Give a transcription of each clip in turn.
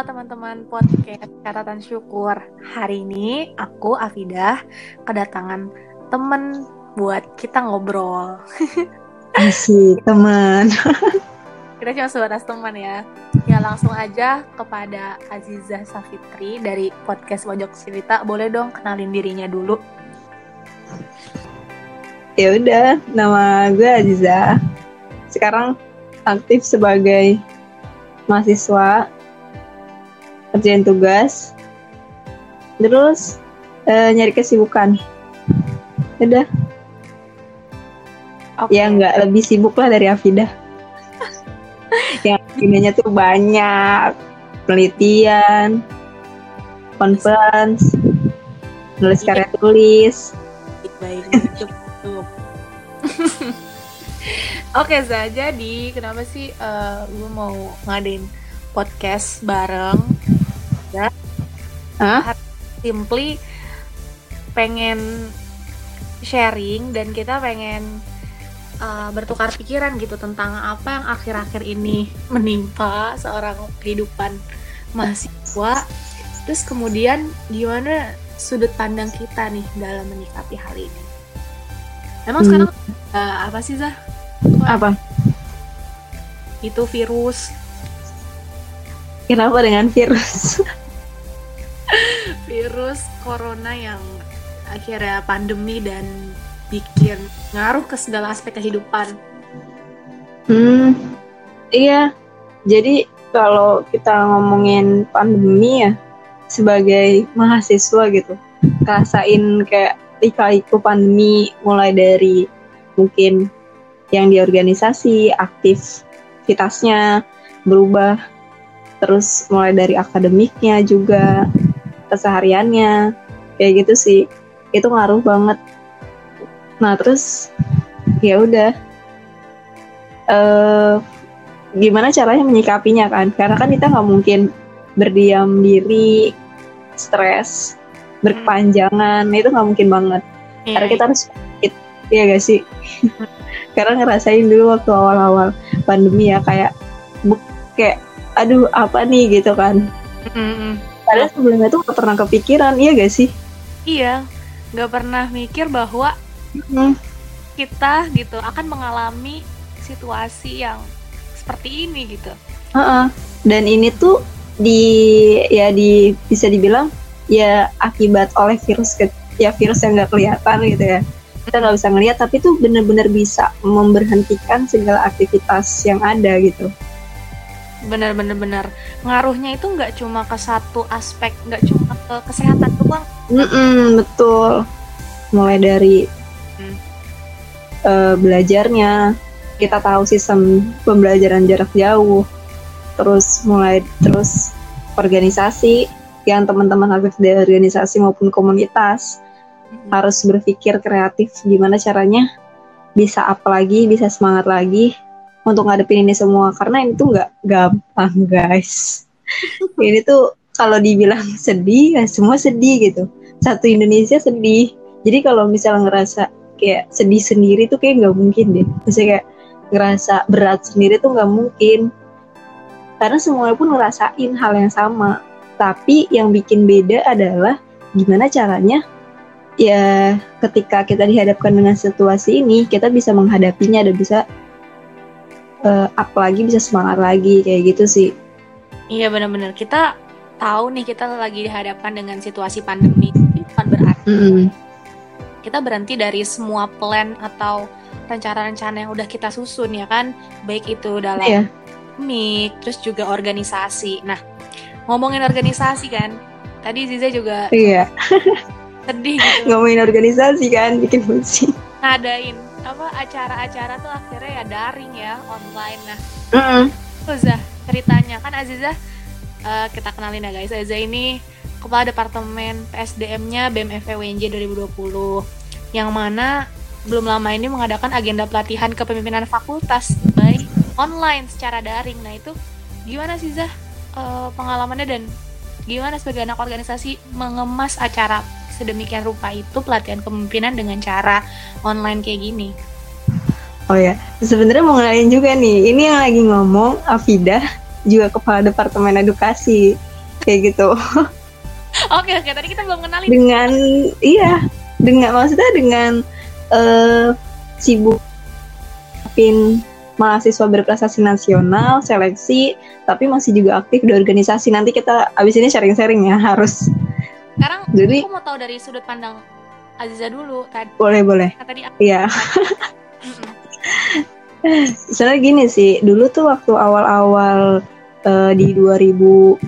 Halo teman-teman podcast catatan syukur. Hari ini aku Afidah kedatangan temen buat kita ngobrol. Asik teman. kita cuma sebatas teman ya. Ya langsung aja kepada Aziza Safitri dari podcast Pojok Cerita. Boleh dong kenalin dirinya dulu. Ya udah, nama gue Aziza. Sekarang aktif sebagai mahasiswa kerjain tugas. Terus uh, nyari kesibukan. Udah. Okay. ya nggak lebih sibuk lah dari Afida. Yang ininya tuh banyak. Penelitian conference nulis karya tulis. Baik Oke, okay, jadi kenapa sih uh, lu mau ngadain podcast bareng ya huh? simply pengen sharing dan kita pengen uh, bertukar pikiran gitu tentang apa yang akhir-akhir ini menimpa seorang kehidupan mahasiswa terus kemudian gimana sudut pandang kita nih dalam menyikapi hal ini emang hmm. sekarang uh, apa sih Zah? Apa? Itu virus Kenapa dengan virus? virus corona yang akhirnya pandemi dan bikin ngaruh ke segala aspek kehidupan. Hmm, iya. Jadi kalau kita ngomongin pandemi ya sebagai mahasiswa gitu, rasain kayak lika-liku pandemi mulai dari mungkin yang di organisasi aktivitasnya berubah terus mulai dari akademiknya juga kesehariannya. Kayak gitu sih. Itu ngaruh banget. Nah terus ya udah. Uh, gimana caranya menyikapinya kan? Karena kan kita nggak mungkin berdiam diri stres berkepanjangan. Itu nggak mungkin banget. Yeah. karena kita harus Iya gak sih? karena ngerasain dulu waktu awal-awal pandemi ya kayak kayak aduh apa nih? Gitu kan. Padahal sebelumnya tuh gak pernah kepikiran iya gak sih? Iya gak pernah mikir bahwa mm-hmm. kita gitu akan mengalami situasi yang seperti ini gitu. Uh-uh. dan ini tuh di ya di bisa dibilang ya akibat oleh virus ke, ya virus yang gak kelihatan gitu ya. Kita nggak bisa ngelihat tapi tuh bener-bener bisa memberhentikan segala aktivitas yang ada gitu bener-bener bener ngaruhnya itu nggak cuma ke satu aspek nggak cuma ke kesehatan doang. Mm -mm, betul. Mulai dari hmm. uh, belajarnya. Kita tahu sistem pembelajaran jarak jauh. Terus mulai terus organisasi. Yang teman-teman aktif di organisasi maupun komunitas. Hmm. harus berpikir kreatif gimana caranya bisa apa lagi bisa semangat lagi untuk ngadepin ini semua. Karena ini tuh nggak gampang guys. Ini tuh kalau dibilang sedih ya semua sedih gitu. Satu Indonesia sedih. Jadi kalau misalnya ngerasa kayak sedih sendiri tuh kayak nggak mungkin deh. Misalnya kayak ngerasa berat sendiri tuh nggak mungkin. Karena semuanya pun ngerasain hal yang sama. Tapi yang bikin beda adalah gimana caranya ya ketika kita dihadapkan dengan situasi ini kita bisa menghadapinya dan bisa uh, up lagi bisa semangat lagi kayak gitu sih. Iya benar-benar. Kita tahu nih kita lagi dihadapkan dengan situasi pandemi. Bukan berarti mm -hmm. kita berhenti dari semua plan atau rencana-rencana yang udah kita susun ya kan? Baik itu dalam yeah. mik terus juga organisasi. Nah ngomongin organisasi kan? Tadi Ziza juga iya. sedih gitu. Ngomongin organisasi kan? Bikin pusing. Ngadain apa acara-acara tuh akhirnya ya daring ya online. Nah mm -hmm. Zah ceritanya. Kan Aziza uh, kita kenalin ya guys. Aziza ini kepala departemen PSDM-nya WNJ 2020 yang mana belum lama ini mengadakan agenda pelatihan kepemimpinan fakultas baik online secara daring. Nah itu gimana sih Zah uh, pengalamannya dan gimana sebagai anak organisasi mengemas acara sedemikian rupa itu pelatihan kepemimpinan dengan cara online kayak gini. Oh ya, sebenarnya mau ngelain juga nih. Ini yang lagi ngomong Afida juga kepala departemen edukasi. kayak gitu oke oke tadi kita belum kenalin dengan iya dengan maksudnya dengan uh, sibuk pin mahasiswa berprestasi nasional seleksi tapi masih juga aktif di organisasi nanti kita abis ini sharing-sharing ya harus sekarang jadi aku mau tahu dari sudut pandang Aziza dulu tadi boleh boleh. Tadi iya. Soalnya gini sih, dulu tuh waktu awal-awal uh, di 2020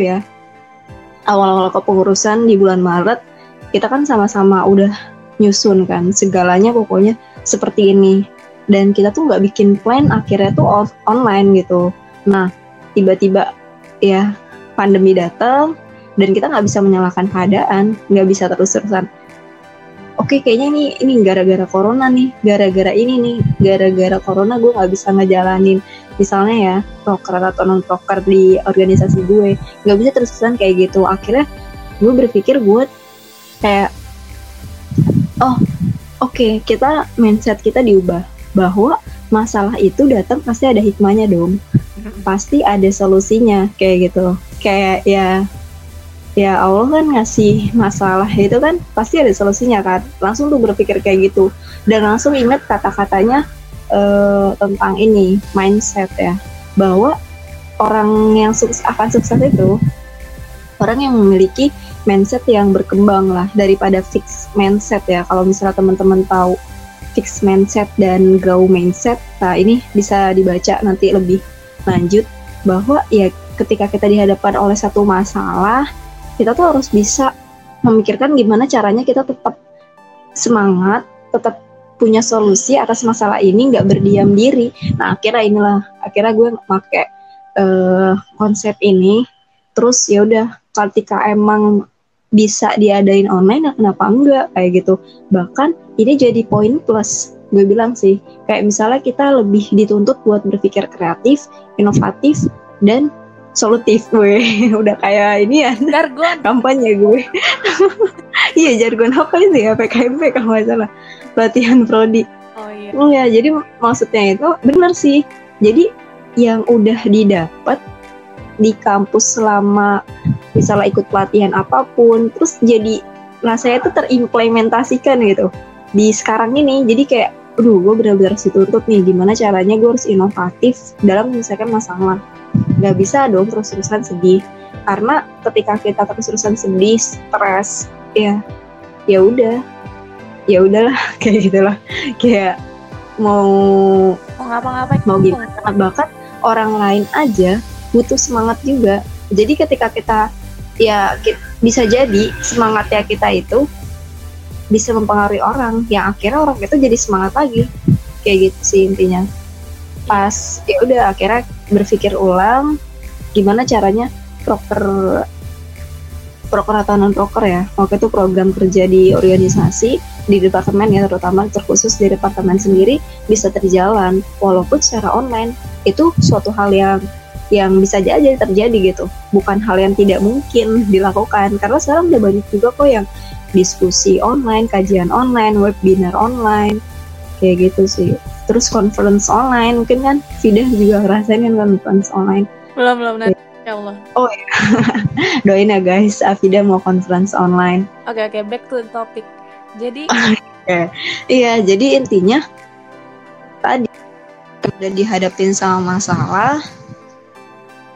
ya, awal-awal kepengurusan di bulan Maret, kita kan sama-sama udah nyusun kan segalanya pokoknya seperti ini. Dan kita tuh nggak bikin plan, akhirnya tuh off online gitu. Nah, tiba-tiba ya pandemi datang dan kita nggak bisa menyalahkan keadaan, nggak bisa terus-terusan. Oke okay, kayaknya ini ini gara-gara corona nih gara-gara ini nih gara-gara corona gue nggak bisa ngejalanin. Misalnya ya proker atau non proker di organisasi gue nggak bisa terus-terusan kayak gitu. Akhirnya gue berpikir gue kayak oh oke okay, kita mindset kita diubah. Bahwa masalah itu datang pasti ada hikmahnya dong. Pasti ada solusinya kayak gitu. Kayak ya ya Allah kan ngasih masalah. Itu kan pasti ada solusinya kan? Langsung tuh berpikir kayak gitu. Dan langsung inget kata-katanya uh, tentang ini mindset ya. Bahwa orang yang sukses akan sukses itu orang yang memiliki mindset yang berkembang lah daripada fix mindset ya. Kalau misalnya teman-teman tahu fix mindset dan grow mindset nah ini bisa dibaca nanti lebih lanjut. Bahwa ya ketika kita dihadapkan oleh satu masalah kita tuh harus bisa memikirkan gimana caranya kita tetap semangat, tetap punya solusi atas masalah ini, nggak berdiam diri. Nah akhirnya inilah, akhirnya gue pakai uh, konsep ini. Terus ya udah, ketika emang bisa diadain online, kenapa enggak kayak gitu. Bahkan ini jadi poin plus gue bilang sih kayak misalnya kita lebih dituntut buat berpikir kreatif, inovatif dan solutif gue. Udah kayak ini ya. Jargon. Kampanye gue. Iya jargon apa itu ya PKMP kalau nggak salah. Pelatihan prodi. Oh iya. Oh, ya jadi maksudnya itu benar sih. Jadi yang udah didapat di kampus selama misalnya ikut pelatihan apa pun terus jadi nah saya itu terimplementasikan gitu. Di sekarang ini jadi kayak aduh gue benar-benar dituntut nih gimana caranya gue harus inovatif dalam menyelesaikan masalah nggak bisa dong terus-terusan sedih. Karena ketika kita terus-terusan sedih stres ya ya udah. Ya udahlah kayak gitulah. Kayak mau mau ngapa-ngapain mau gimana? bahkan orang lain aja butuh semangat juga. Jadi ketika kita ya kita, bisa jadi semangatnya kita itu bisa mempengaruhi orang. Yang akhirnya orang itu jadi semangat lagi. Kayak gitu sih intinya. Pas ya udah akhirnya berpikir ulang gimana caranya proker proker atau proker ya. Waktu itu program kerja di organisasi di departemen ya terutama terkhusus di departemen sendiri bisa terjalan walaupun secara online. Itu suatu hal yang yang bisa aja terjadi gitu. Bukan hal yang tidak mungkin dilakukan karena sekarang udah banyak juga kok yang diskusi online kajian online webinar online kayak gitu sih. Terus conference online mungkin kan Fida juga ngerasain kan conference online. Belum belum nanti. Ya Allah. Oh ya doain ya guys. Afida mau conference online. Oke okay, oke. Okay, back to the topic. Jadi okay. iya jadi intinya tadi udah dihadapin sama masalah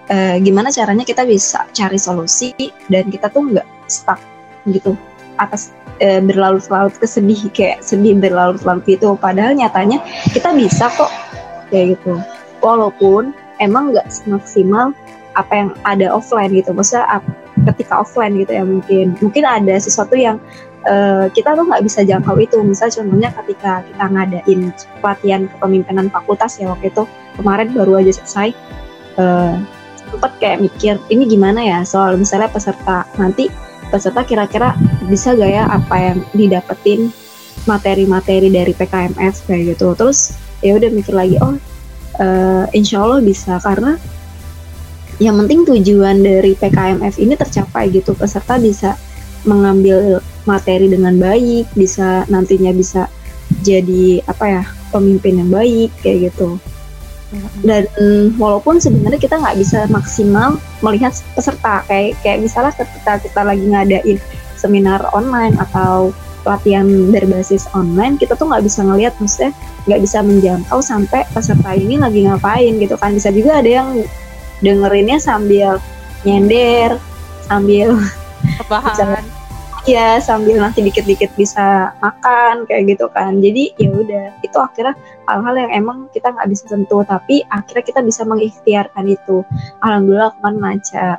eh, gimana caranya kita bisa cari solusi dan kita tuh nggak stuck gitu atas e, berlarut-larut kesedih kayak sedih berlarut-larut gitu. Padahal nyatanya kita bisa kok kayak gitu. Walaupun emang nggak semaksimal apa yang ada offline gitu. Maksudnya ketika offline gitu ya mungkin. Mungkin ada sesuatu yang uh, kita tuh nggak bisa jangkau itu. Misal contohnya ketika kita ngadain pelatihan kepemimpinan fakultas ya waktu itu kemarin baru aja selesai uh, sempat kayak mikir ini gimana ya soal misalnya peserta nanti peserta kira-kira bisa gak ya apa yang didapetin materi-materi dari PKMF kayak gitu. Terus ya udah mikir lagi oh uh, insya Allah bisa. Karena yang penting tujuan dari PKMF ini tercapai gitu. Peserta bisa mengambil materi dengan baik bisa nantinya bisa jadi apa ya pemimpin yang baik kayak gitu. Dan walaupun sebenarnya kita nggak bisa maksimal melihat peserta kayak kayak misalnya ketika kita lagi ngadain seminar online atau pelatihan berbasis online kita tuh nggak bisa ngelihat maksudnya nggak bisa menjangkau sampai peserta ini lagi ngapain gitu kan bisa juga ada yang dengerinnya sambil nyender sambil Bahan. Iya sambil nanti dikit-dikit bisa makan kayak gitu kan. Jadi ya udah itu akhirnya hal-hal yang emang kita nggak bisa sentuh tapi akhirnya kita bisa mengikhtiarkan itu. Alhamdulillah kemarin lancar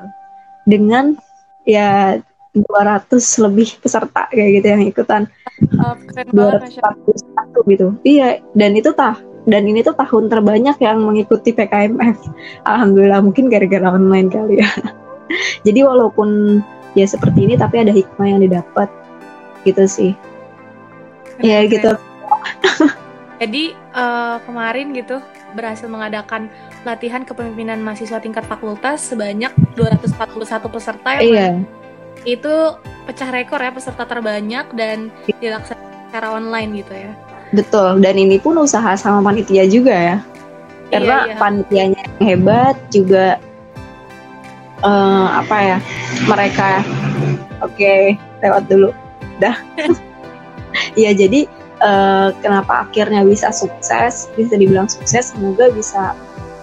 dengan ya 200 lebih peserta kayak gitu yang ikutan. Uh, Masya Allah. 241 gitu. Iya dan itu tah dan ini tuh tahun terbanyak yang mengikuti PKMF. Alhamdulillah mungkin gara-gara online kali ya. Jadi walaupun ya seperti ini tapi ada hikmah yang didapat gitu sih ya Keren, gitu. Jadi eh, kemarin gitu berhasil mengadakan latihan kepemimpinan mahasiswa tingkat fakultas sebanyak 241 peserta yang iya itu pecah rekor ya peserta terbanyak dan dilaksanakan secara online gitu ya. betul dan ini pun usaha sama panitia juga ya karena Iya, iya. panitianya yang hebat juga eh, apa ya mereka oke lewat dulu dah ya jadi eh, kenapa akhirnya bisa sukses bisa dibilang sukses semoga bisa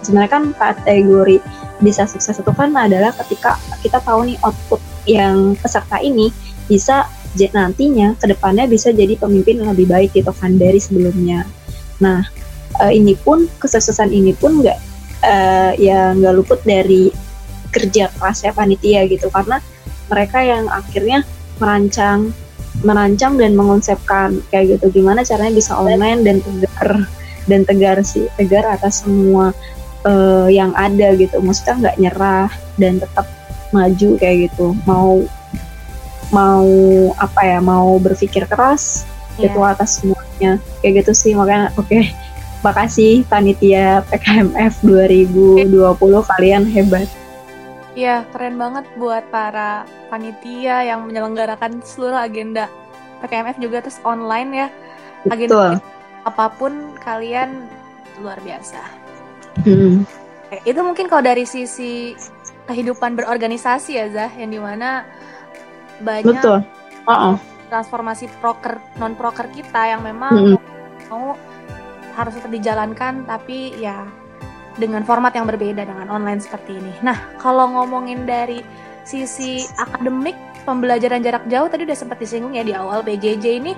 sebenarnya kan kategori bisa sukses itu kan adalah ketika kita tahu nih output yang peserta ini bisa nantinya ke depannya bisa jadi pemimpin yang lebih baik gitu kan dari sebelumnya. Nah eh, ini pun kesuksesan ini pun nggak eh, ya nggak luput dari kerja kerasnya panitia gitu. Karena mereka yang akhirnya merancang merancang dan mengonsepkan kayak gitu. Gimana caranya bisa online dan tegar dan tegar sih tegar atas semua eh, yang ada gitu. Maksudnya nggak nyerah dan tetap maju kayak gitu mau mau apa ya mau berpikir keras Iya. itu atas semuanya kayak gitu sih makanya oke makasih panitia PKMF 2020 kalian hebat Iya, keren banget buat para panitia yang menyelenggarakan seluruh agenda PKMF juga terus online ya. Agenda betul apa pun kalian luar biasa. Hmm. Oke, itu mungkin kalau dari sisi kehidupan berorganisasi ya Zah, yang di mana banyak betul Oh, transformasi proker non proker kita yang memang Mm-mm. mau harus tetap dijalankan tapi ya dengan format yang berbeda dengan online seperti ini. Nah, kalau ngomongin dari sisi akademik pembelajaran jarak jauh tadi udah sempat disinggung ya di awal PJJ ini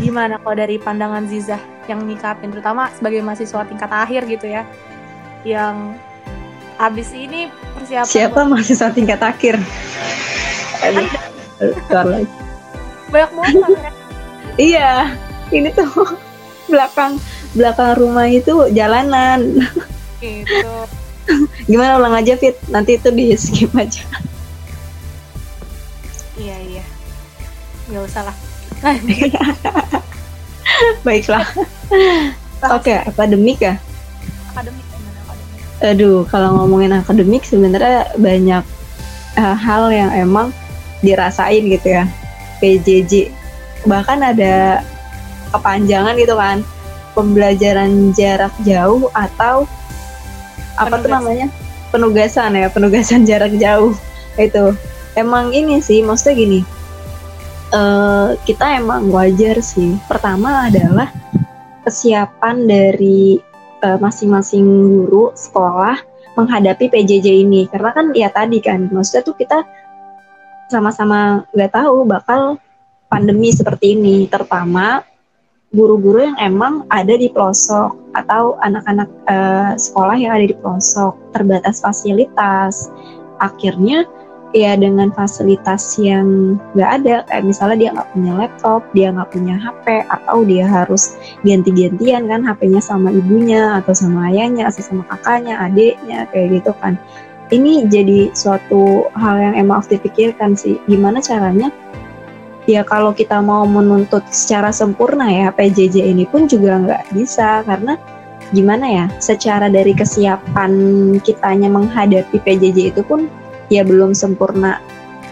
gimana kalau dari pandangan Zizah yang nyikapin terutama sebagai mahasiswa tingkat akhir gitu ya yang abis ini persiapan siapa mahasiswa tingkat akhir? Lagi. buat- banyak kamera iya ini tuh belakang belakang rumah itu jalanan. Gitu. Gimana ulang aja Fit? Nanti itu di skip aja. Iya iya. Nggak usah lah. Baiklah. Oke akademik ya? Akademik gimana akademik aduh kalau ngomongin akademik sebenarnya banyak eh, hal yang emang dirasain gitu ya PJJ bahkan ada kepanjangan gitu kan pembelajaran jarak jauh atau apa tuh Penugasan. namanya? Penugasan ya penugasan jarak jauh. Itu emang ini sih maksudnya gini eh, kita emang wajar sih. Pertama adalah kesiapan dari eh, masing-masing guru sekolah menghadapi PJJ ini. Karena kan ya tadi kan maksudnya tuh kita sama-sama nggak tahu bakal pandemi seperti ini. Terutama guru-guru yang emang ada di pelosok atau anak-anak eh, sekolah yang ada di pelosok. Terbatas fasilitas. Akhirnya ya dengan fasilitas yang nggak ada. Kayak misalnya dia nggak punya laptop dia nggak punya HP atau dia harus ganti-gantian kan HP-nya sama ibunya atau sama ayahnya atau sama kakaknya adiknya kayak gitu kan. Ini jadi suatu hal yang emang harus dipikirkan sih. Gimana caranya? Ya kalau kita mau menuntut secara sempurna ya PJJ ini pun juga nggak bisa. Karena gimana ya secara dari kesiapan kitanya menghadapi PJJ itu pun ya belum sempurna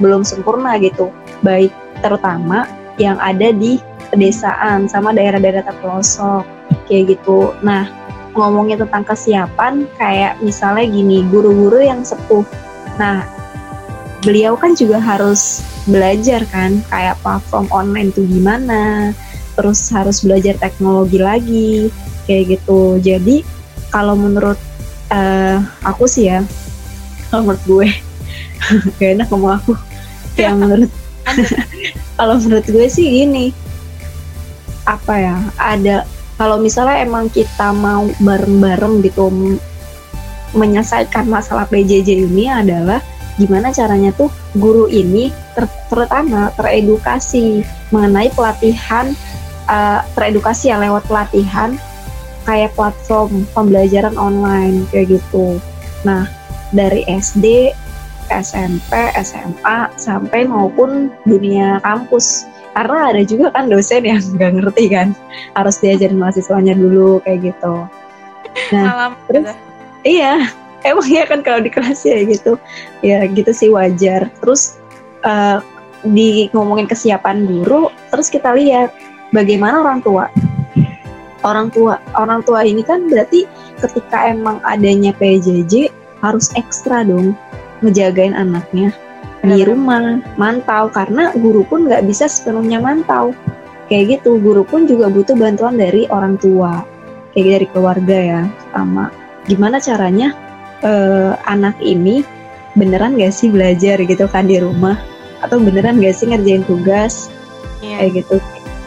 belum sempurna gitu. Baik terutama yang ada di pedesaan sama daerah-daerah terpelosok kayak gitu. Nah ngomongin tentang kesiapan kayak misalnya gini guru-guru yang sepuh. Nah beliau kan juga harus belajar kan kayak platform online tuh gimana terus harus belajar teknologi lagi kayak gitu. Jadi kalau menurut uh, aku sih ya kalau menurut gue gak enak ngomong aku. Yang menurut kalau menurut gue sih gini apa ya ada kalau misalnya emang kita mau bareng-bareng gitu menyelesaikan masalah PJJ ini adalah gimana caranya tuh guru ini ter terutama teredukasi mengenai pelatihan uh, teredukasi ya lewat pelatihan kayak platform pembelajaran online kayak gitu. Nah dari SD, SMP, SMA sampai maupun dunia kampus. Karena ada juga kan dosen yang nggak ngerti kan harus diajarin mahasiswanya dulu kayak gitu. Nah Malam, terus? iya emang ya kan kalau di kelas ya gitu. Ya gitu sih wajar. Terus uh, di ngomongin kesiapan guru terus kita lihat bagaimana orang tua. Orang tua orang tua ini kan berarti ketika emang adanya PJJ harus ekstra dong ngejagain anaknya di rumah mantau karena guru pun nggak bisa sepenuhnya mantau. Kayak gitu guru pun juga butuh bantuan dari orang tua kayak dari keluarga ya sama gimana caranya uh, anak ini beneran gak sih belajar gitu kan di rumah? Atau beneran gak sih ngerjain tugas? Yeah. kayak gitu.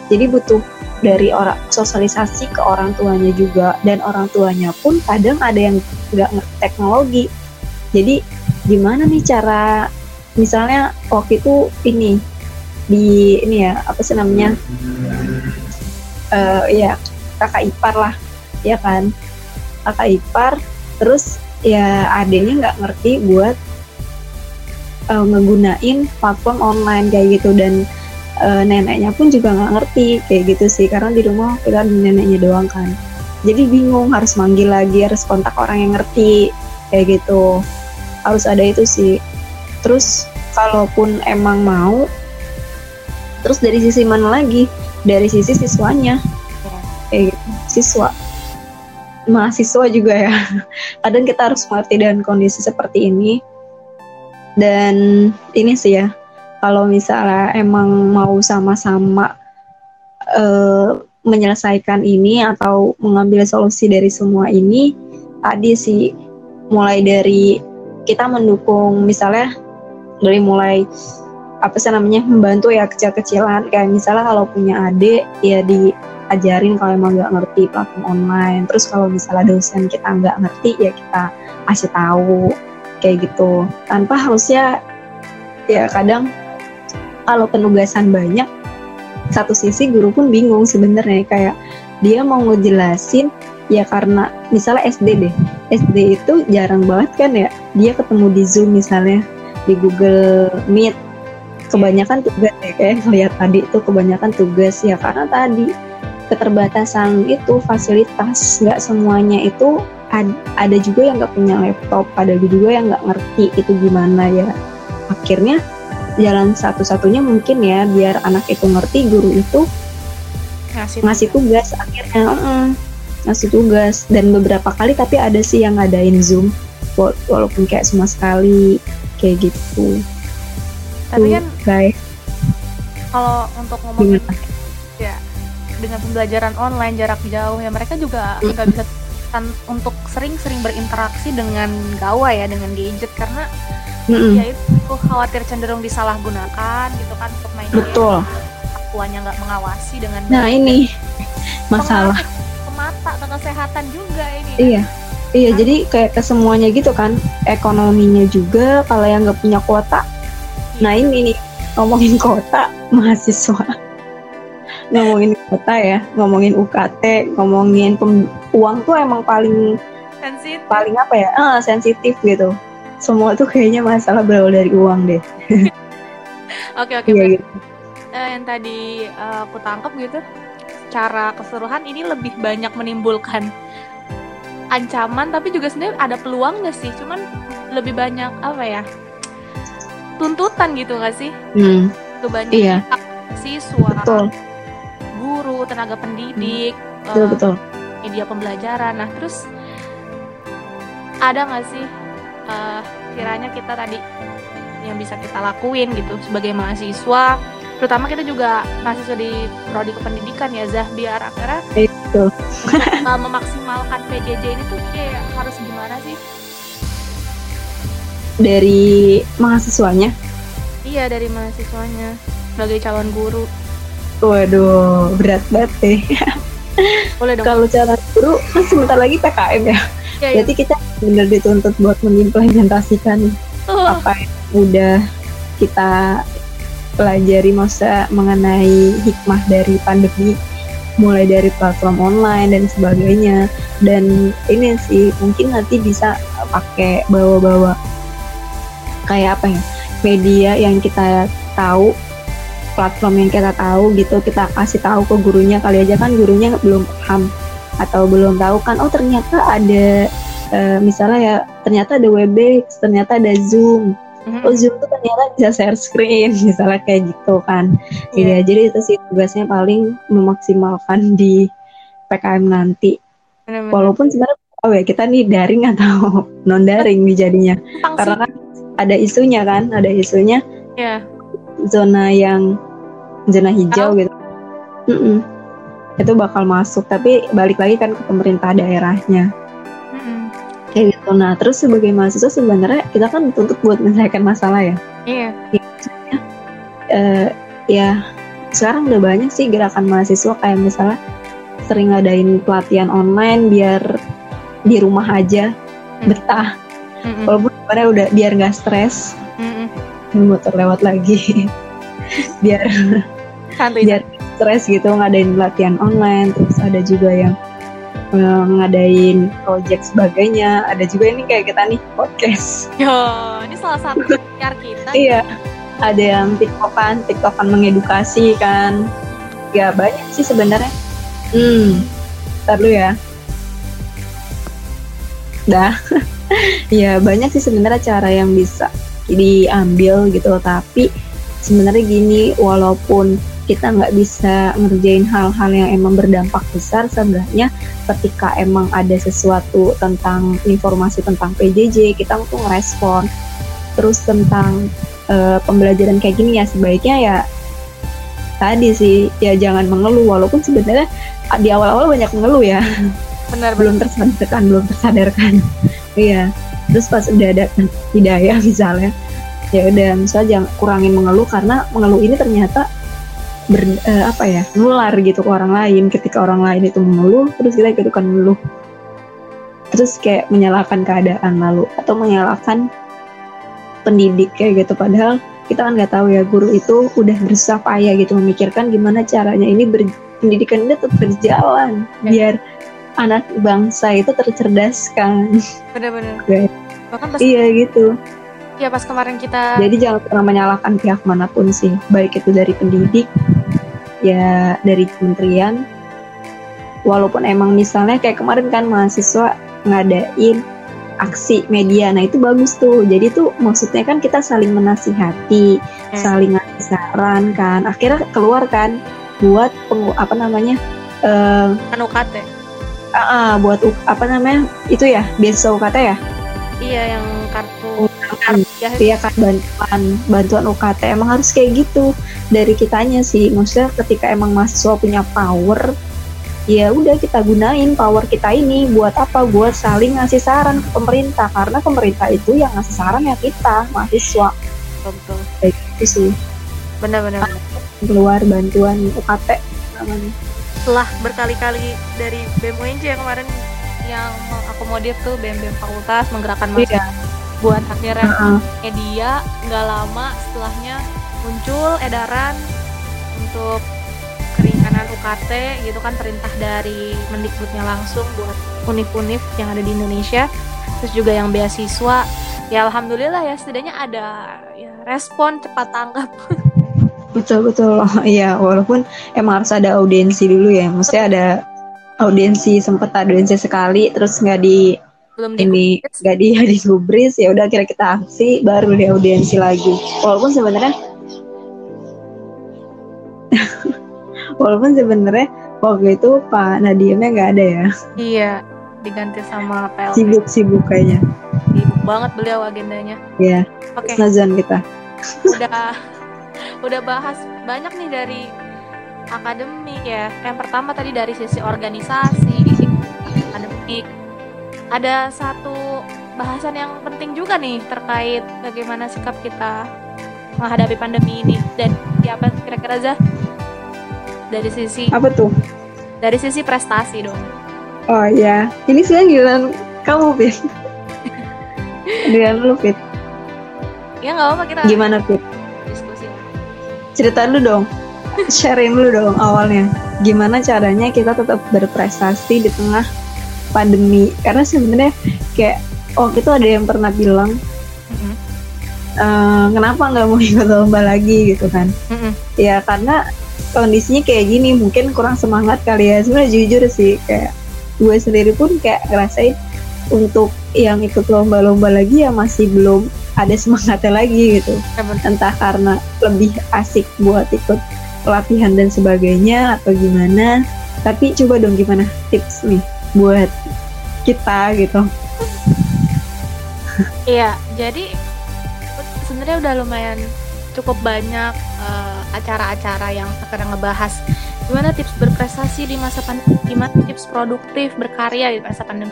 Jadi butuh dari orang sosialisasi ke orang tuanya juga. Dan orang tuanya pun kadang ada yang nggak teknologi. Jadi gimana nih cara misalnya waktu itu ini di ini ya apa sih namanya? Uh, ya kakak ipar lah ya kan? Kakak ipar terus ya adanya nggak ngerti buat uh, ngegunain platform online kayak gitu. Dan uh, neneknya pun juga nggak ngerti kayak gitu sih karena di rumah kita neneknya doang kan. Jadi bingung harus manggil lagi harus kontak orang yang ngerti kayak gitu harus ada itu sih. Terus kalaupun emang mau terus dari sisi mana lagi? Dari sisi siswanya. Ya. gitu. siswa. Mahasiswa juga ya. Kadang kita harus mengerti dengan kondisi seperti ini. Dan ini sih ya kalau misalnya emang mau sama-sama uh, menyelesaikan ini atau mengambil solusi dari semua ini tadi sih mulai dari kita mendukung misalnya dari mulai apa sih namanya membantu ya kecil-kecilan. Kayak misalnya kalau punya adik ya diajarin kalau emang nggak ngerti platform online. Terus kalau misalnya dosen kita nggak ngerti ya kita kasih tahu. Kayak gitu. Tanpa harusnya ya kadang kalau penugasan banyak satu sisi guru pun bingung sebenarnya. Kayak dia mau ngejelasin ya karena misalnya SD deh. SD itu jarang banget kan ya. Dia ketemu di Zoom misalnya di Google Meet. Kebanyakan tugas ya kayak ngeliat tadi itu kebanyakan tugas. Ya karena tadi keterbatasan itu fasilitas nggak semuanya itu ad, ada juga yang nggak punya laptop ada juga yang nggak ngerti itu gimana ya. Akhirnya jalan satu-satunya mungkin ya biar anak itu ngerti guru itu ngasih, ngasih tugas. akhirnya uh, ngasih tugas. Dan beberapa kali tapi ada sih yang ngadain zoom. Walaupun kayak cuma sekali kayak gitu. Tapi kan guys kalau untuk ngomongin ya dengan pembelajaran online jarak jauh ya mereka juga nggak bisa untuk sering-sering berinteraksi dengan gawai ya dengan gadget. Karena ya itu khawatir cenderung disalahgunakan gitu kan untuk main betul. Tuanya nggak mengawasi dengan nah ini masalah mata ke kesehatan juga ini iya Iya, jadi kayak ke semuanya gitu kan, ekonominya juga. Kalau yang nggak punya kuota, nah ini nih ngomongin kota mahasiswa, ngomongin kota ya, ngomongin UKT, ngomongin pem- uang tuh emang paling sensitif. paling apa ya? Ah, sensitif gitu. Semua tuh kayaknya masalah berawal dari uang deh. Oke oke. Iya, gitu. uh, yang tadi uh, aku tangkap gitu, cara keseluruhan ini lebih banyak menimbulkan ancaman tapi juga sebenarnya ada peluangnya sih cuman lebih banyak apa ya tuntutan gitu gak sih hmm. banyak iya. siswa betul. guru tenaga pendidik betul uh, betul media pembelajaran nah terus ada nggak sih uh, kiranya kita tadi yang bisa kita lakuin gitu sebagai mahasiswa terutama kita juga mahasiswa di prodi kependidikan ya Zah biar akhirnya itu memaksimalkan PJJ ini tuh kayak harus gimana sih? Dari mahasiswanya? Iya dari mahasiswanya sebagai calon guru. Waduh berat banget deh boleh dong. Kalau calon guru kan sebentar lagi PKM ya, ya, ya. kita benar dituntut buat mengimplementasikan uh. apa yang udah kita pelajari masa mengenai hikmah dari pandemi mulai dari platform online dan sebagainya. Dan ini sih mungkin nanti bisa pakai bawa-bawa. Kayak apa ya media yang kita tahu platform yang kita tahu gitu kita kasih tahu ke gurunya kali aja. Kan gurunya belum paham atau belum tahu kan oh ternyata ada uh, misalnya ya ternyata ada Webex ternyata ada Zoom mm-hmm. oh Zoom tuh ternyata bisa share screen misalnya kayak gitu kan yeah. ya jadi itu sih tugasnya paling memaksimalkan di PKM nanti Bener-bener. walaupun sebenarnya oh ya kita nih daring atau non daring nih jadinya karena kan ada isunya kan ada isunya yeah. zona yang zona hijau oh. gitu Mm-mm. itu bakal masuk tapi balik lagi kan ke pemerintah daerahnya kayak gitu. Nah terus sebagai mahasiswa sebenarnya kita kan tuntut buat menyelesaikan masalah ya. Iya. Ya, uh, ya sekarang udah banyak sih gerakan mahasiswa kayak misalnya sering ngadain pelatihan online biar di rumah aja hmm. betah. Mm walaupun sebenarnya udah biar nggak stres. Mm motor lewat lagi. Biar Santai. biar stres gitu ngadain pelatihan online terus ada juga yang ngadain project sebagainya. Ada juga ini kayak kita nih podcast. Yo ini salah satu PR kita. Iya. Ada yang tiktokan tiktokan mengedukasi kan. Ya banyak sih sebenarnya. Hmm ntar dulu ya. Dah. Ya banyak sih sebenarnya cara yang bisa diambil gitu tapi sebenarnya gini walaupun kita nggak bisa ngerjain hal-hal yang emang berdampak besar sebenarnya ketika emang ada sesuatu tentang informasi tentang PJJ kita tuh ngerespon. Terus tentang uh, pembelajaran kayak gini ya sebaiknya ya tadi sih ya jangan mengeluh. Walaupun sebenarnya di awal-awal banyak mengeluh ya. Benar belum tersadarkan belum tersadarkan. Iya. Terus pas udah ada hidayah misalnya ya udah misalnya jangan kurangin mengeluh karena mengeluh ini ternyata ber, uh, apa ya nular gitu ke orang lain. Ketika orang lain itu mengeluh terus kita ikutan mengeluh. Terus kayak menyalahkan keadaan lalu atau menyalahkan pendidik kayak gitu. Padahal kita kan nggak tahu ya guru itu udah berusaha payah gitu memikirkan gimana caranya ini ber, pendidikan ini tetap berjalan. Ya. biar anak bangsa itu tercerdaskan. Benar-benar. Bahkan pas iya gitu ya pas kemarin kita jadi jangan pernah menyalahkan pihak mana pun sih. Baik itu dari pendidik ya dari kementerian. Walaupun emang misalnya kayak kemarin kan mahasiswa ngadain aksi media. Nah itu bagus tuh. Jadi tuh maksudnya kan kita saling menasihati hmm. saling ngasih saran kan. Akhirnya keluar kan buat pengu apa namanya uh, kan UKT uh, uh, buat apa namanya itu ya biasa UKT ya? Iya yang kartu oh, kartu ya, ya kan bantuan bantuan UKT emang harus kayak gitu dari kitanya sih. Maksudnya ketika emang mahasiswa punya power ya udah kita gunain power kita ini buat apa? Buat saling ngasih saran ke pemerintah. Karena pemerintah itu yang ngasih saran ya kita mahasiswa. Betul. Kayak gitu sih. Benar-benar keluar bantuan UKT namanya setelah berkali-kali dari BEM UNJ yang kemarin yang mengakomodir tuh BEM-BEM fakultas menggerakkan iya. mahasiswa. yeah. Buat akhirnya uh -uh. media nggak lama setelahnya muncul edaran untuk keringanan UKT gitu kan perintah dari Mendikbudnya langsung buat univ-univ yang ada di Indonesia terus juga yang beasiswa. Ya alhamdulillah ya setidaknya ada ya respon cepat tanggap. Betul betul. Iya walaupun emang harus ada audiensi dulu ya. Maksudnya ada audiensi sempet audiensi sekali terus nggak di belum ini nggak di gubris ya udah kira kita aksi baru di audiensi lagi. Walaupun sebenarnya walaupun sebenarnya waktu itu Pak Nadiemnya nggak ada ya. Iya diganti sama PLT sibuk-sibuk kayaknya. Sibuk banget beliau agendanya. Iya, oke. Nazan kita. udah udah bahas banyak nih dari akademik ya. Yang pertama tadi dari sisi organisasi akademik ada satu bahasan yang penting juga nih terkait bagaimana sikap kita menghadapi pandemi ini dan ya apa kira-kira Zah dari sisi Apa tuh? dari sisi prestasi dong Oh iya, ini sebenarnya giliran kamu, Fit. giliran lu, Fit. ya nggak apa kita Gimana, Fit? diskusi Ceritain lu dong. Sharing lu dong awalnya. Gimana caranya kita tetap berprestasi di tengah pandemi? Karena sebenarnya kayak oh itu ada yang pernah bilang Mhm. "Eh, kenapa nggak mau ikut lomba lagi gitu kan? Mm-mm. Ya karena kondisinya kayak gini mungkin kurang semangat kali ya. Sebenarnya jujur sih kayak gue sendiri pun kayak ngerasain untuk yang ikut lomba-lomba lagi ya masih belum ada semangatnya lagi gitu. Ya. Entah karena lebih asik buat ikut pelatihan dan sebagainya atau gimana. Tapi coba dong gimana tips nih buat kita gitu. Iya, jadi sebenarnya udah lumayan cukup banyak eh, acara-acara yang sekarang ngebahas gimana tips berprestasi di masa pandemi, gimana tips produktif berkarya di masa pandemi.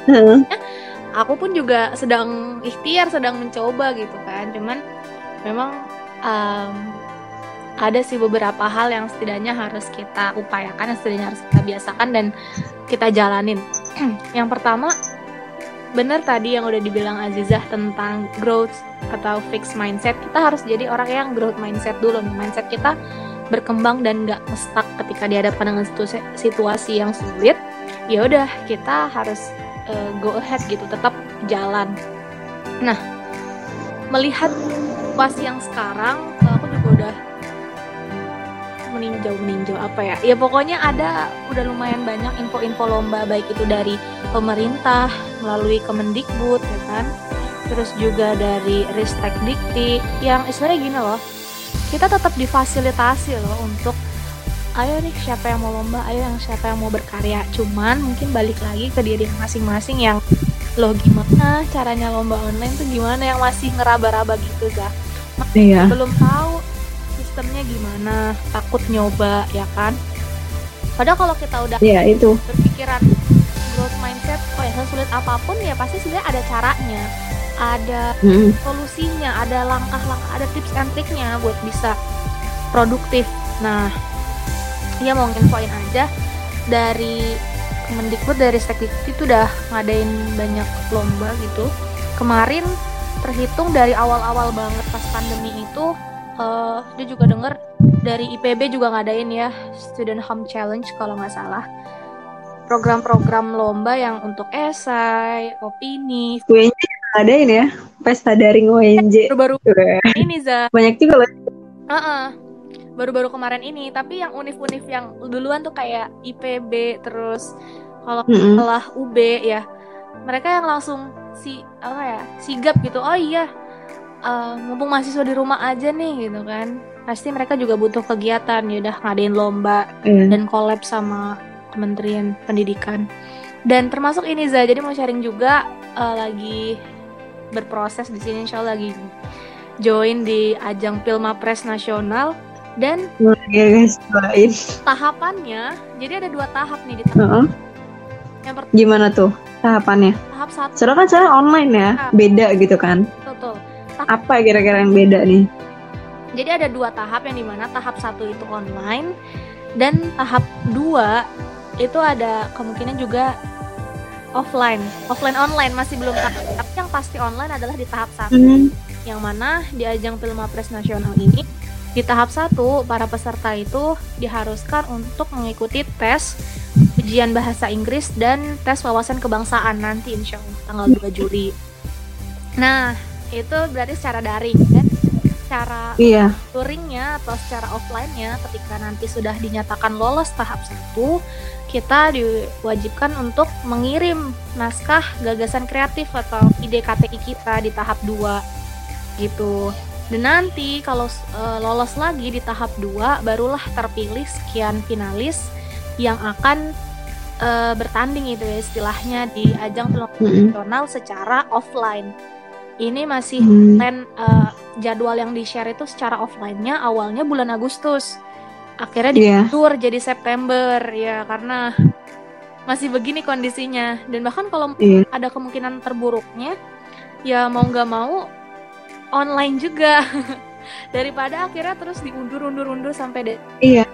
Aku pun juga sedang ikhtiar, sedang mencoba gitu kan. Cuman memang em, ada sih beberapa hal yang setidaknya harus kita upayakan, yang setidaknya harus kita biasakan dan kita jalanin. yang pertama bener tadi yang udah dibilang Azizah tentang growth atau fixed mindset kita harus jadi orang yang growth mindset dulu nih. Mindset kita berkembang dan nggak stuck ketika dihadapkan dengan situ- situasi yang sulit. Ya udah kita harus uh, go ahead gitu tetap jalan. Nah melihat situasi yang sekarang aku juga udah meninjau meninjau apa ya? Ya pokoknya ada udah lumayan banyak info-info lomba baik itu dari pemerintah melalui Kemendikbud ya kan? Terus juga dari Ristek Dikti yang istilahnya gini loh kita tetap difasilitasi loh untuk ayo nih siapa yang mau lomba? Ayo yang siapa yang mau berkarya. Cuman mungkin balik lagi ke diri masing-masing yang lo gimana caranya lomba online tuh gimana? Yang masih ngeraba-raba gitu Zah. Iya. belum tahu sistemnya gimana? Takut nyoba ya kan? Padahal kalau kita udah Iya itu. berpikiran growth mindset oh ya sesulit apa pun ya pasti sebenarnya ada caranya. Ada Mm. solusinya ada langkah-langkah ada tips and triknya buat bisa produktif. Nah ya mau nginfoin aja dari Kemendikbud dari Stekdikti itu udah ngadain banyak lomba gitu. Kemarin terhitung dari awal-awal banget pas pandemi itu eh, dia juga denger dari IPB juga ngadain ya Student Home Challenge kalau nggak salah. Program-program lomba yang untuk esai, opini, UNJ ngadain ya pesta daring UNJ. baru-baru ini za. Banyak juga loh. Heeh. baru-baru kemarin ini tapi yang univ-univ yang duluan tuh kayak IPB terus kalau setelah UB ya. Mereka yang langsung si apa ya sigap gitu. Oh iya eh, mumpung mahasiswa di rumah aja nih gitu kan pasti mereka juga butuh kegiatan ya udah ngadain lomba Iya. dan collab sama Kementerian Pendidikan dan termasuk ini Za jadi mau sharing juga eh, lagi berproses di sini insya Allah lagi join di ajang Pilmapres Nasional dan Ya guys, doain. tahapannya jadi ada dua tahap nih di tahap Heeh. yang pertama Gimana tuh tahapannya? tahap satu Soalnya kan saya online ya, beda gitu kan. Apa kira-kira yang beda nih? Jadi ada dua tahap yang di mana tahap satu itu online dan tahap dua itu ada kemungkinan juga offline, offline online masih belum tahu. Tapi yang pasti online adalah di tahap satu, Hmm. yang mana di ajang Pilmapres nasional ini di tahap satu para peserta itu diharuskan untuk mengikuti tes ujian bahasa Inggris dan tes wawasan kebangsaan nanti insya Allah tanggal 2 Juli. Nah itu berarti secara daring dan secara Iya. touringnya atau secara offline-nya ketika nanti sudah dinyatakan lolos tahap satu kita diwajibkan untuk mengirim naskah gagasan kreatif atau ide KTI kita di tahap 2 gitu dan nanti kalau eh, lolos lagi di tahap 2 barulah terpilih sekian finalis yang akan uh, bertanding itu ya istilahnya di ajang film nasional secara offline. Ini masih hmm. plan uh, jadwal yang di share itu secara offline-nya awalnya bulan Agustus. Akhirnya iya. diatur yeah. jadi September ya karena masih begini kondisinya dan bahkan kalau yeah. ada kemungkinan terburuknya ya mau nggak mau online juga daripada akhirnya terus diundur-undur-undur sampai deh. Iya.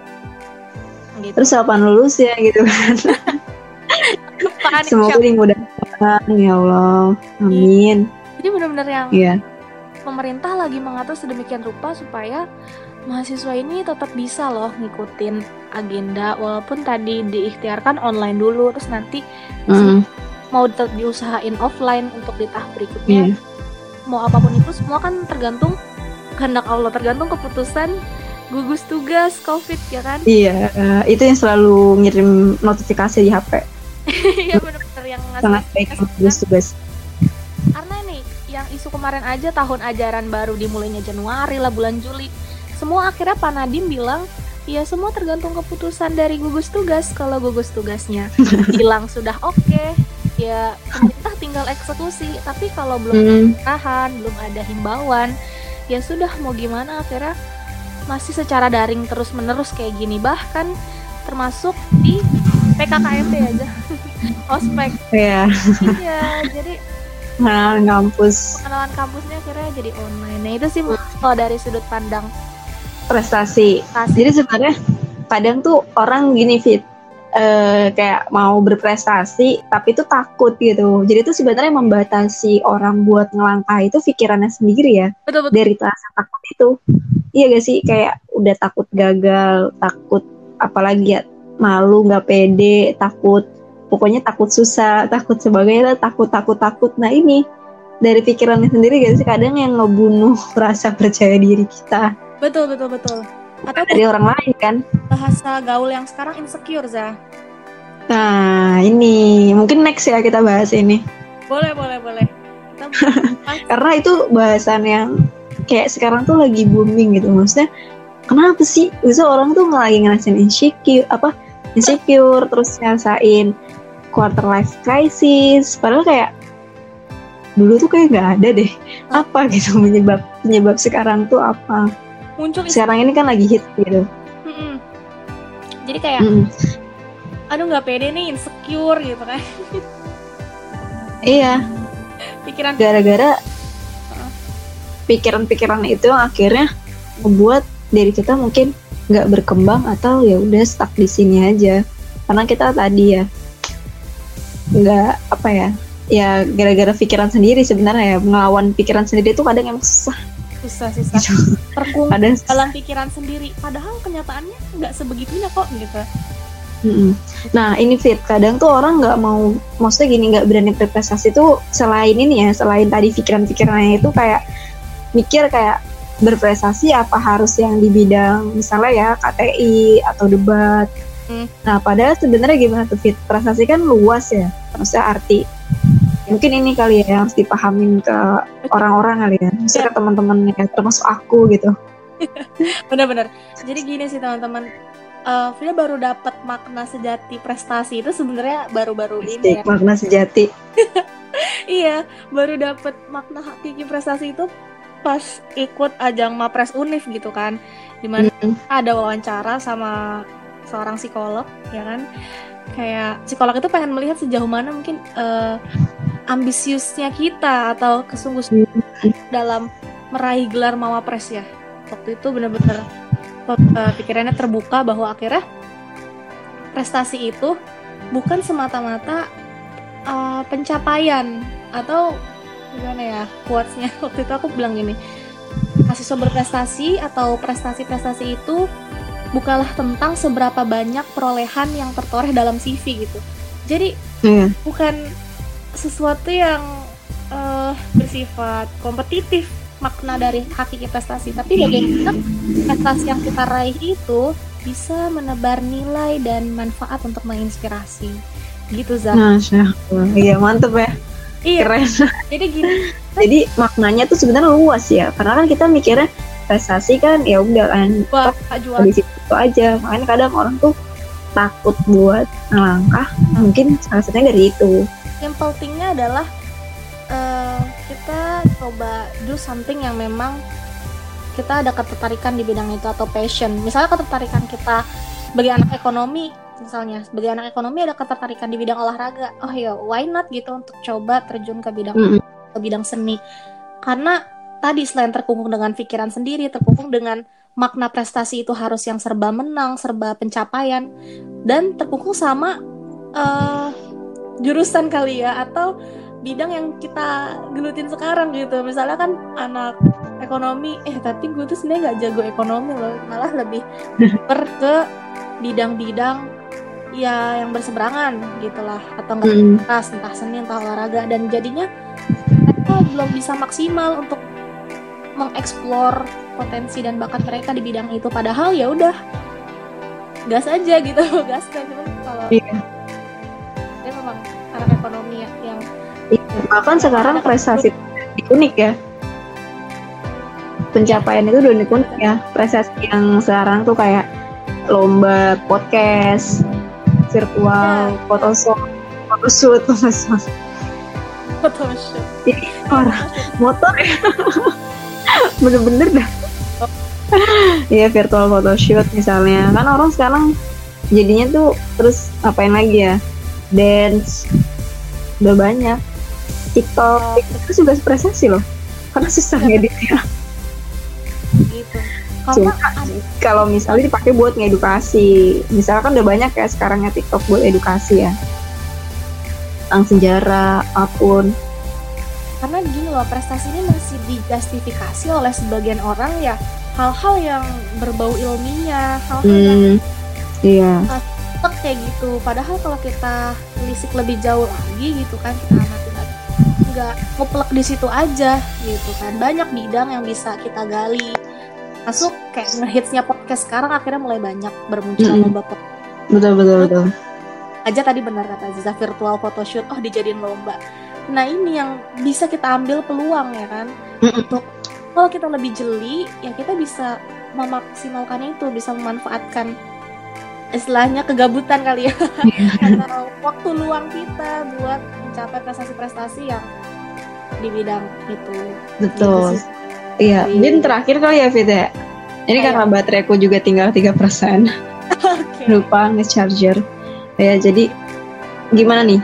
Gitu. Terus kapan lulus ya gitu kan? Semoga dimudahkan ya Allah. Amin. Jadi benar-benar yang yeah. pemerintah lagi mengatur sedemikian rupa supaya mahasiswa ini tetap bisa loh ngikutin agenda walaupun tadi diikhtiarkan online dulu terus nanti mm. mau tetap diusahain offline untuk di tahap berikutnya. Yeah. Mau apa pun itu semua kan tergantung kehendak Allah, tergantung keputusan gugus tugas covid ya kan iya uh, itu yang selalu ngirim notifikasi di HP iya benar-benar yang sangat baik gugus tugas nih yang isu kemarin aja tahun ajaran baru dimulainya Januari lah bulan Juli. Semua akhirnya Pak Nadim bilang ya semua tergantung keputusan dari gugus tugas. Kalau gugus tugasnya bilang sudah oke okay, ya pemerintah tinggal eksekusi. Tapi kalau belum hmm. tahan belum ada himbauan ya sudah mau gimana? Akhirnya masih secara daring terus menerus kayak gini. Bahkan termasuk di PKKMB aja. Ospek. Iya. Iya jadi nah kampus pengenalan kampusnya akhirnya jadi online nah itu sih kalau dari sudut pandang prestasi, prestasi. jadi sebenarnya kadang tuh orang gini fit uh, kayak mau berprestasi tapi itu takut gitu. Jadi itu sebenarnya membatasi orang buat ngelangkah itu pikirannya sendiri ya. Betul, betul. Dari rasa takut itu. Iya gak sih kayak udah takut gagal, takut apalagi ya malu nggak pede, takut pokoknya takut susah, takut sebagainya, takut takut takut. Nah ini dari pikirannya sendiri gak sih kadang yang ngebunuh rasa percaya diri kita. Betul betul betul. Atau dari orang lain kan? bahasa gaul yang sekarang insecure za nah ini mungkin next ya kita bahas ini. Boleh boleh boleh. Kita karena itu bahasan yang kayak sekarang tuh lagi booming gitu. Maksudnya kenapa sih? Bisa orang tuh lagi ngerasain insecure apa? Insecure terus ngerasain quarter life crisis. Padahal kayak dulu tuh kayak nggak ada deh. Apa gitu penyebab penyebab sekarang tuh apa? Muncul sekarang ini kan lagi hit gitu. Mm-mm. jadi kayak mm. aduh nggak pede nih insecure gitu kan. Iya. Pikiran gara-gara pikiran-pikiran itu yang akhirnya membuat diri kita mungkin nggak berkembang atau ya udah stuck di sini aja. Karena kita tadi ya nggak apa ya ya gara-gara pikiran sendiri sebenarnya ya melawan pikiran sendiri itu kadang emang susah. Susah susah. Terkungkung dalam pikiran sendiri. Padahal kenyataannya nggak sebegitunya kok gitu. Mm-hmm. Nah ini fit kadang tuh orang nggak mau maksudnya gini nggak berani berprestasi tuh selain ini ya selain tadi pikiran-pikirannya itu kayak mikir kayak berprestasi apa harus yang di bidang misalnya ya KTI atau debat. Nah padahal sebenarnya gimana tuh fit? Prestasi kan luas ya maksudnya arti. Mungkin ini kali ya yang harus dipahamin ke orang-orang kali ya misalnya ke teman-teman ya termasuk aku gitu. Benar-benar. Jadi gini sih teman-teman uh, Frida baru dapat makna sejati prestasi itu sebenarnya baru-baru ini ya. makna sejati. Iya baru dapat makna hakiki prestasi itu pas ikut ajang Mapres Unif gitu kan. Di mana mm. ada wawancara sama seorang psikolog ya kan? Kayak psikolog itu pengen melihat sejauh mana mungkin uh, ambisiusnya kita atau kesungguh dalam meraih gelar mawapres ya. Waktu itu benar-benar uh, pikirannya terbuka bahwa akhirnya prestasi itu bukan semata-mata uh, pencapaian atau gimana ya quotesnya. Waktu itu aku bilang gini mahasiswa berprestasi atau prestasi-prestasi itu bukanlah tentang seberapa banyak perolehan yang tertoreh dalam CV gitu. Jadi hmm. bukan sesuatu yang uh, bersifat kompetitif makna dari hakiki prestasi tapi bagaimana prestasi yang kita raih itu bisa menebar nilai dan manfaat untuk menginspirasi. Gitu Zah Masya iya mantep ya. Iya. Keren. Jadi gini. Jadi maknanya tuh sebenarnya luas ya. Karena kan kita mikirnya prestasi kan ya udah kan. Wah, di situ aja. Makanya kadang orang tuh takut buat melangkah mungkin salah satunya dari itu. Simple thingnya adalah uh, kita coba do something yang memang kita ada ketertarikan di bidang itu atau passion. Misalnya ketertarikan kita sebagai anak ekonomi misalnya. Sebagai anak ekonomi ada ketertarikan di bidang olahraga. Oh ya why not gitu untuk coba terjun ke bidang mm -hmm. ke bidang seni. Karena tadi selain terkungkung dengan pikiran sendiri terkungkung dengan makna prestasi itu harus yang serba menang serba pencapaian dan terkungkung sama uh, jurusan kali ya atau bidang yang kita gelutin sekarang gitu misalnya kan anak ekonomi eh tapi gue tuh sebenarnya nggak jago ekonomi loh malah lebih per ke bidang-bidang ya yang berseberangan gitulah atau nggak hmm. entah seni entah olahraga dan jadinya mereka belum bisa maksimal untuk mengeksplor potensi dan bakat mereka di bidang itu padahal ya udah gas aja gitu gas kan. Cuma kalau iya. dia memang anak ekonomi ya, yang iya, bahkan sekarang prestasi unik ya. Pencapaian itu udah unik ya. Prestasi yang sekarang tuh kayak lomba podcast virtual ya. photoshoot photoshoot photoshoot. Photoshoot. Ini orang motor ya bener-bener dah. Iya virtual photoshoot misalnya. Kan orang sekarang jadinya tuh terus ngapain lagi ya? Dance. Udah banyak. TikTok. Itu juga prestasi loh. Karena susah iya. ngeditnya. Gitu. Cuma kalau misalnya dipakai buat ngedukasi. Misalkan udah banyak ya sekarang ya TikTok buat edukasi ya. Tentang sejarah apa pun karena gini loh prestasi ini masih dijustifikasi oleh sebagian orang ya. Hal-hal yang berbau ilmiah hal-hal hmm, yang iya. tetap kayak gitu. Padahal kalau kita lisik lebih jauh lagi gitu kan kita amati lagi nggak muplek di situ aja gitu kan. Banyak bidang yang bisa kita gali. Masuk kayak ngehitsnya podcast sekarang akhirnya mulai banyak bermunculan mm -hmm. lomba podcast betul betul betul. aja tadi benar kata Ziza virtual photoshoot. Oh dijadiin lomba Nah ini yang bisa kita ambil peluang ya kan untuk kalau kita lebih jeli ya kita bisa memaksimalkan itu bisa memanfaatkan istilahnya kegabutan kali ya atau waktu luang kita buat mencapai prestasi-prestasi yang di bidang itu. Betul. Gitu iya, mungkin terakhir kali ya Vita. Ya. Ini Ayo. karena bateraiku juga tinggal tiga persen. okay. Lupa nge-charger. Ya, jadi gimana nih?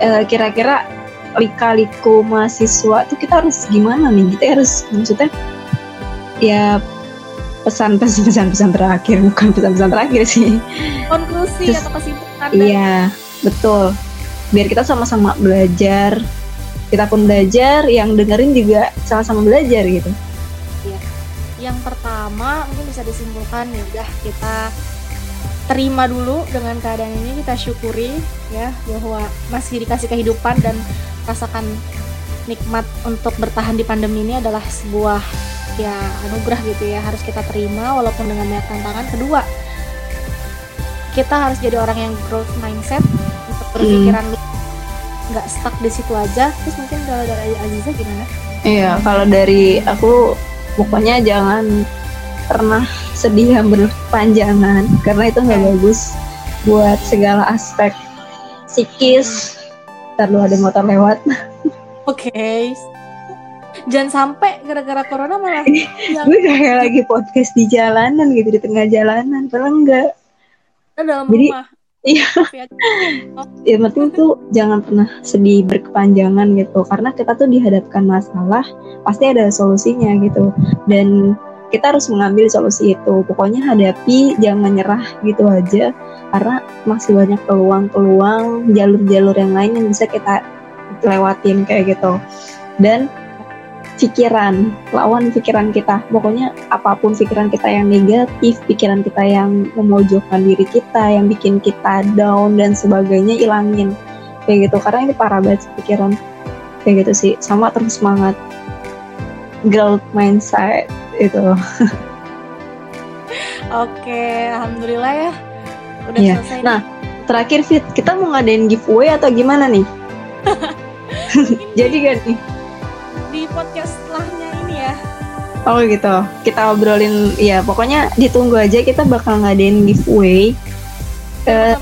uh, kira-kira lika-liku mahasiswa tuh kita harus gimana nih? Kita harus maksudnya ya pesan-pesan pesan-pesan terakhir bukan pesan-pesan terakhir sih. Konklusi Terus, atau kesimpulan iya betul. Biar kita sama-sama belajar. Kita pun belajar yang dengerin juga sama-sama belajar gitu. Iya. Yang pertama mungkin bisa disimpulkan ya udah kita terima dulu dengan keadaan ini kita syukuri ya bahwa masih dikasih kehidupan dan rasakan nikmat untuk bertahan di pandemi ini adalah sebuah ya anugerah gitu ya harus kita terima walaupun dengan banyak tantangan kedua kita harus jadi orang yang growth mindset untuk berpikiran hmm. nggak stuck di situ aja terus mungkin kalau dari Aziza gimana? Iya kalau dari aku pokoknya jangan pernah sedih yang berpanjangan karena itu nggak bagus buat segala aspek psikis. Terlalu ada motor lewat. Oke. Okay. jangan sampai gara-gara corona malah yang... gue kayak lagi podcast di jalanan gitu di tengah jalanan. Padahal enggak dalam jadi rumah. Iya. ya penting tuh jangan pernah sedih berkepanjangan gitu. Karena kita tuh dihadapkan masalah pasti ada solusinya gitu. Dan kita harus mengambil solusi itu. Pokoknya hadapi jangan nyerah gitu aja. Karena masih banyak peluang-peluang jalur-jalur yang lain yang bisa kita lewatin kayak gitu. Dan pikiran lawan pikiran kita. Pokoknya apa pun pikiran kita yang negatif pikiran kita yang memojokkan diri kita yang bikin kita down dan sebagainya ilangin. Kayak gitu. Karena ini parah banget pikiran. Kayak gitu sih. Sama terus semangat. Growth mindset itu. Oke alhamdulillah ya. Udah yeah. selesai nah nih. terakhir Fit. Kita mau ngadain giveaway atau gimana nih? Jadi gak nih? di podcast setelahnya ini ya. Oh gitu. Kita obrolin ya pokoknya ditunggu aja kita bakal ngadain giveaway. Uh,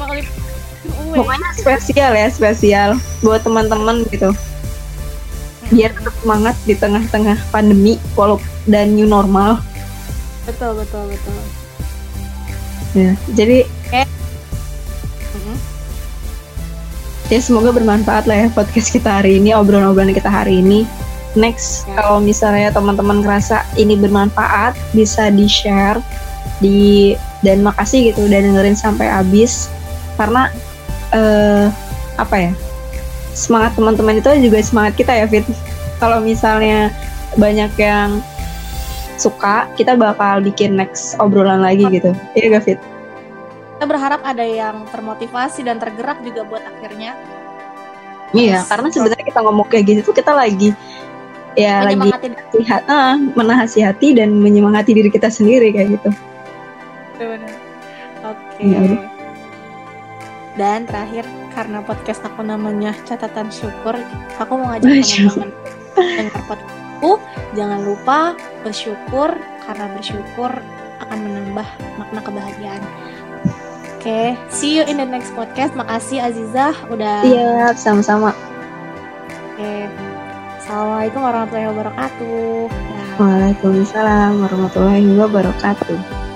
pokoknya spesial ya spesial buat teman-teman gitu biar tetap semangat di tengah-tengah pandemi walau dan new normal. Betul betul betul. Ya jadi eh. ya semoga bermanfaat lah ya podcast kita hari ini obrolan-obrolan kita hari ini. Next ya. kalau misalnya teman-teman ngerasa ini bermanfaat bisa di share di dan makasih gitu udah dengerin sampai habis. Karena uh, apa ya semangat teman-teman itu juga semangat kita ya Fit kalau misalnya banyak yang suka kita bakal bikin next obrolan lagi gitu iya gak Fit kita berharap ada yang termotivasi dan tergerak juga buat akhirnya iya karena sebenarnya kita ngomong kayak gitu tuh kita lagi ya lagi nasihat, ah, menasihati dan menyemangati diri kita sendiri kayak gitu. Oke. Okay. Ya, dan terakhir karena podcast aku namanya catatan syukur aku mau ngajak teman-teman dengar podcastku. Jangan lupa bersyukur karena bersyukur akan menambah makna kebahagiaan. Oke okay, see you in the next podcast. Makasih Azizah udah siap sama-sama. Oke okay. assalamualaikum warahmatullahi wabarakatuh. Waalaikumsalam warahmatullahi wabarakatuh